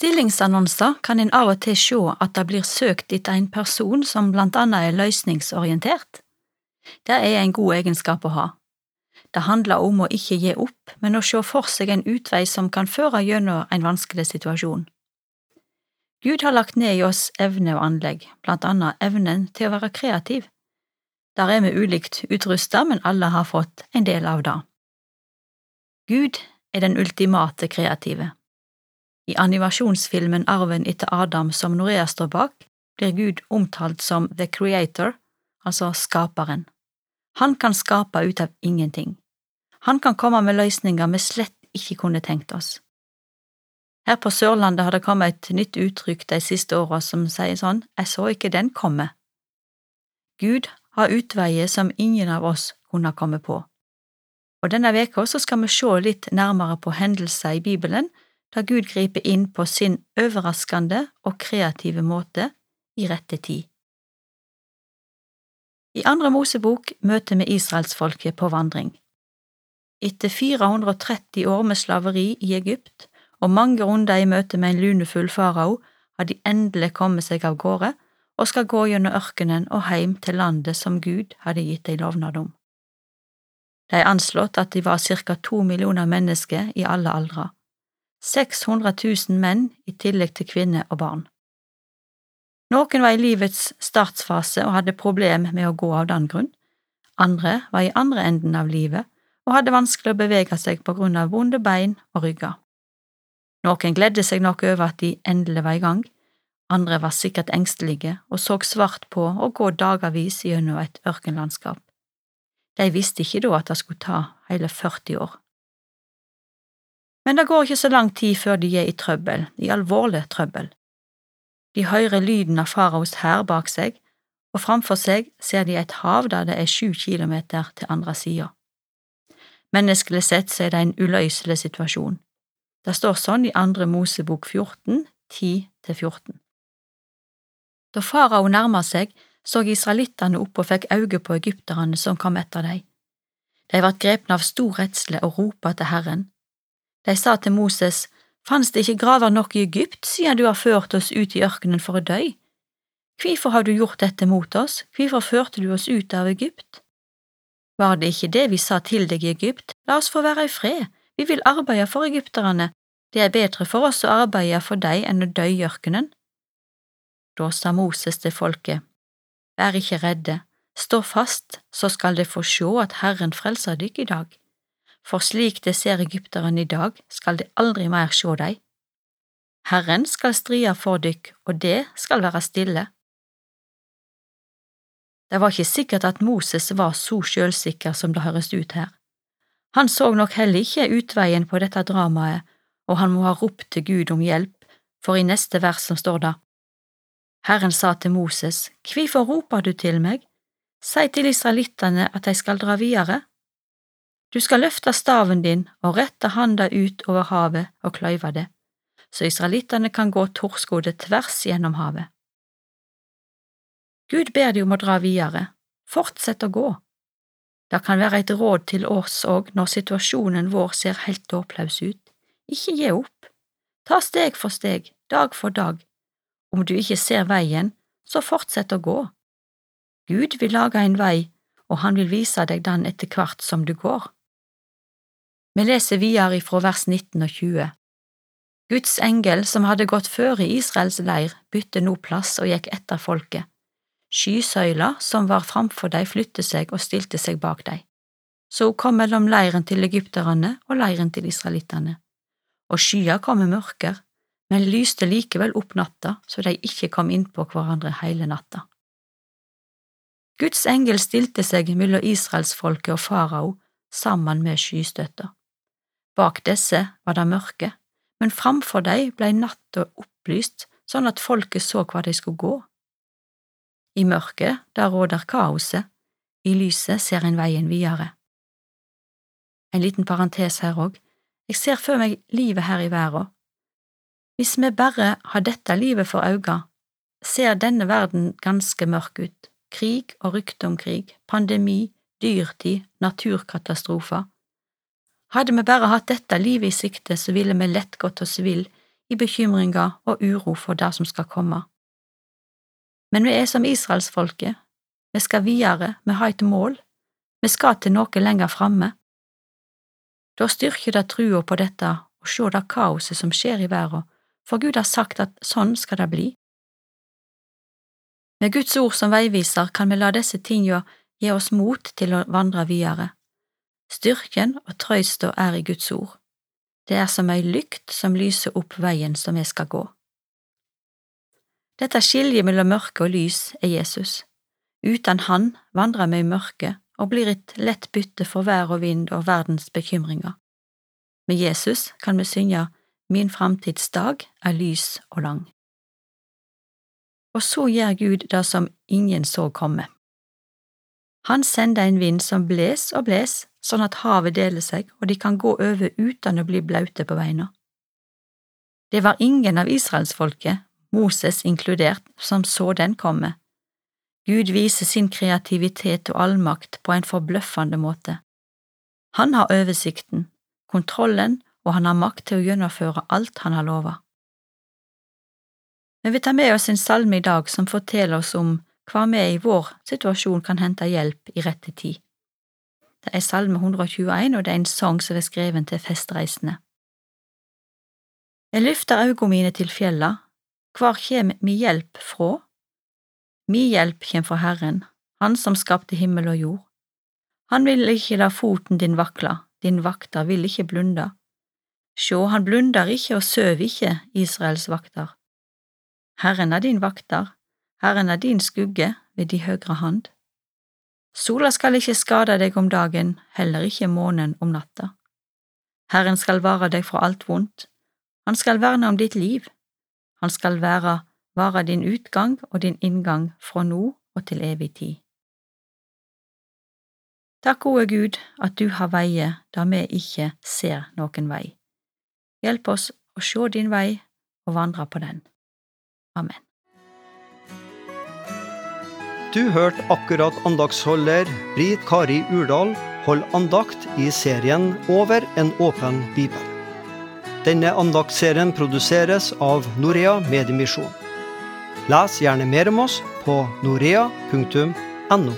stillingsannonser kan en av og til se at det blir søkt etter en person som blant annet er løsningsorientert. Det er en god egenskap å ha. Det handler om å ikke gi opp, men å se for seg en utvei som kan føre gjennom en vanskelig situasjon. Gud har lagt ned i oss evne og anlegg, blant annet evnen til å være kreativ. Der er vi ulikt utrusta, men alle har fått en del av det. Gud er den ultimate kreative. I animasjonsfilmen Arven etter Adam som Norea står bak, blir Gud omtalt som The Creator, altså skaperen. Han kan skape ut av ingenting. Han kan komme med løsninger vi slett ikke kunne tenkt oss. Her på Sørlandet har det kommet et nytt uttrykk de siste åra som sier sånn, jeg så ikke den komme. Gud har utveier som ingen av oss kunne komme på. Og denne veka skal vi se litt nærmere på hendelser i Bibelen der Gud griper inn på sin overraskende og kreative måte i rette tid. I Andre Mosebok møter vi israelsfolket på vandring. Etter 430 år med slaveri i Egypt og mange runder i møte med en lunefull farao har de endelig kommet seg av gårde og skal gå gjennom ørkenen og hjem til landet som Gud hadde gitt dem lovnad om. Det er anslått at de var ca to millioner mennesker i alle aldre, 600 000 menn i tillegg til kvinner og barn. Noen var i livets startsfase og hadde problem med å gå av den grunn, andre var i andre enden av livet og hadde vanskelig å bevege seg på grunn av vonde bein og rygger. Noen gledde seg nok over at de endelig var i gang, andre var sikkert engstelige og så svart på å gå dagevis gjennom et ørkenlandskap. De visste ikke da at det skulle ta hele 40 år. Men det går ikke så lang tid før de er i trøbbel, i alvorlig trøbbel. De hører lyden av faraos hær bak seg, og framfor seg ser de et hav der det er sju kilometer til andre sida. Menneskelig sett så er det en uløselig situasjon. Det står sånn i andre Mosebok 14, 10–14. Da farao nærma seg, så israelittene opp og fikk øye på egypterne som kom etter dem. De ble grepne av stor redsle og ropa til Herren. De sa til Moses, Fanns det ikke graver nok i Egypt siden du har ført oss ut i ørkenen for å dø? Hvorfor har du gjort dette mot oss, hvorfor førte du oss ut av Egypt? Var det ikke det vi sa til deg i Egypt, la oss få være i fred, vi vil arbeide for egypterne, det er bedre for oss å arbeide for deg enn å dø i ørkenen. Da sa Moses til folket, Vær ikke redde, stå fast, så skal dere få sjå at Herren frelser dykk i dag for slik det ser egypterne i dag, skal de aldri mer sjå dei. Herren skal stria for dykk, og det skal være stille. Det var ikke sikkert at Moses var så sjølsikker som det høres ut her. Han så nok heller ikke utveien på dette dramaet, og han må ha ropt til Gud om hjelp, for i neste vers som står det, Herren sa til Moses, Hvorfor roper du til meg? Si til israelittene at de skal dra videre. Du skal løfte staven din og rette handa ut over havet og kløyve det, så israelittene kan gå torskodde tvers gjennom havet. Gud ber de om å dra videre, fortsett å gå. Det kan være et råd til oss òg når situasjonen vår ser helt håpløs ut. Ikke gi opp. Ta steg for steg, dag for dag. Om du ikke ser veien, så fortsett å gå. Gud vil lage en vei, og han vil vise deg den etter hvert som du går. Vi leser videre ifra vers 19 og 20. Guds engel som hadde gått før i Israels leir, bytte nå plass og gikk etter folket. Skysøyla som var framfor dei, flyttet seg og stilte seg bak dei. Så hun kom mellom leiren til egypterne og leiren til israelittene. Og skya kom med mørker, men lyste likevel opp natta, så de ikke kom innpå hverandre hele natta. Guds engel stilte seg mellom israelsfolket og farao sammen med skystøtta. Bak disse var det mørke, men framfor dem blei natta opplyst sånn at folket så hvor de skulle gå. I mørket, der råder kaoset, i lyset ser en veien videre. En liten parentes her òg, jeg ser for meg livet her i verden. Hvis vi bare har dette livet for auga, ser denne verden ganske mørk ut, krig og rykte om krig, pandemi, dyrtid, naturkatastrofer, hadde vi bare hatt dette livet i sikte, så ville vi lett gått oss vill i bekymringer og uro for det som skal komme. Men vi er som israelsfolket, vi skal videre, vi har et mål, vi skal til noe lenger framme. Da styrker det trua på dette å se det kaoset som skjer i verden, for Gud har sagt at sånn skal det bli. Med Guds ord som veiviser kan vi la disse tingene gi oss mot til å vandre videre. Styrken og trøysta er i Guds ord. Det er som ei lykt som lyser opp veien som vi skal gå. Dette skiljet mellom mørke og lys er Jesus. Uten han vandrer vi i mørket og blir et lett bytte for vær og vind og verdens bekymringer. Med Jesus kan vi synge Min framtidsdag er lys og lang. Og så gjør Gud det som ingen så komme. Han sender en vind som bles og bles, sånn at havet deler seg og de kan gå over uten å bli blaute på beina. Det var ingen av israelsfolket, Moses inkludert, som så den komme. Gud viser sin kreativitet og allmakt på en forbløffende måte. Han har oversikten, kontrollen, og han har makt til å gjennomføre alt han har lova. Vi vil ta med oss en salme i dag som forteller oss om hva vi i vår situasjon kan hente hjelp i rette tid. Det er Salme 121, og det er en sang som er skrevet til festreisende. Jeg løfter øynene mine til fjella, hvor kjem mi hjelp fra? Mi hjelp kjem fra Herren, Han som skapte himmel og jord. Han vil ikke la foten din vakle, din vakter vil ikke blunde. Sjå, han blunder ikke og søv ikke, Israels vakter. Herren er din vakter, Herren er din skugge ved de høyre hand. Sola skal ikke skade deg om dagen, heller ikke månen om natta. Herren skal vare deg fra alt vondt, han skal verne om ditt liv, han skal være vare din utgang og din inngang fra nå og til evig tid. Takk, gode Gud, at du har veier der vi ikke ser noen vei. Hjelp oss å se din vei og vandre på den. Amen. Du hørte akkurat andagsholder Britt Kari Urdal holde andakt i serien Over en åpen bibel. Denne andaktserien produseres av Norea Mediemisjon. Les gjerne mer om oss på norea.no.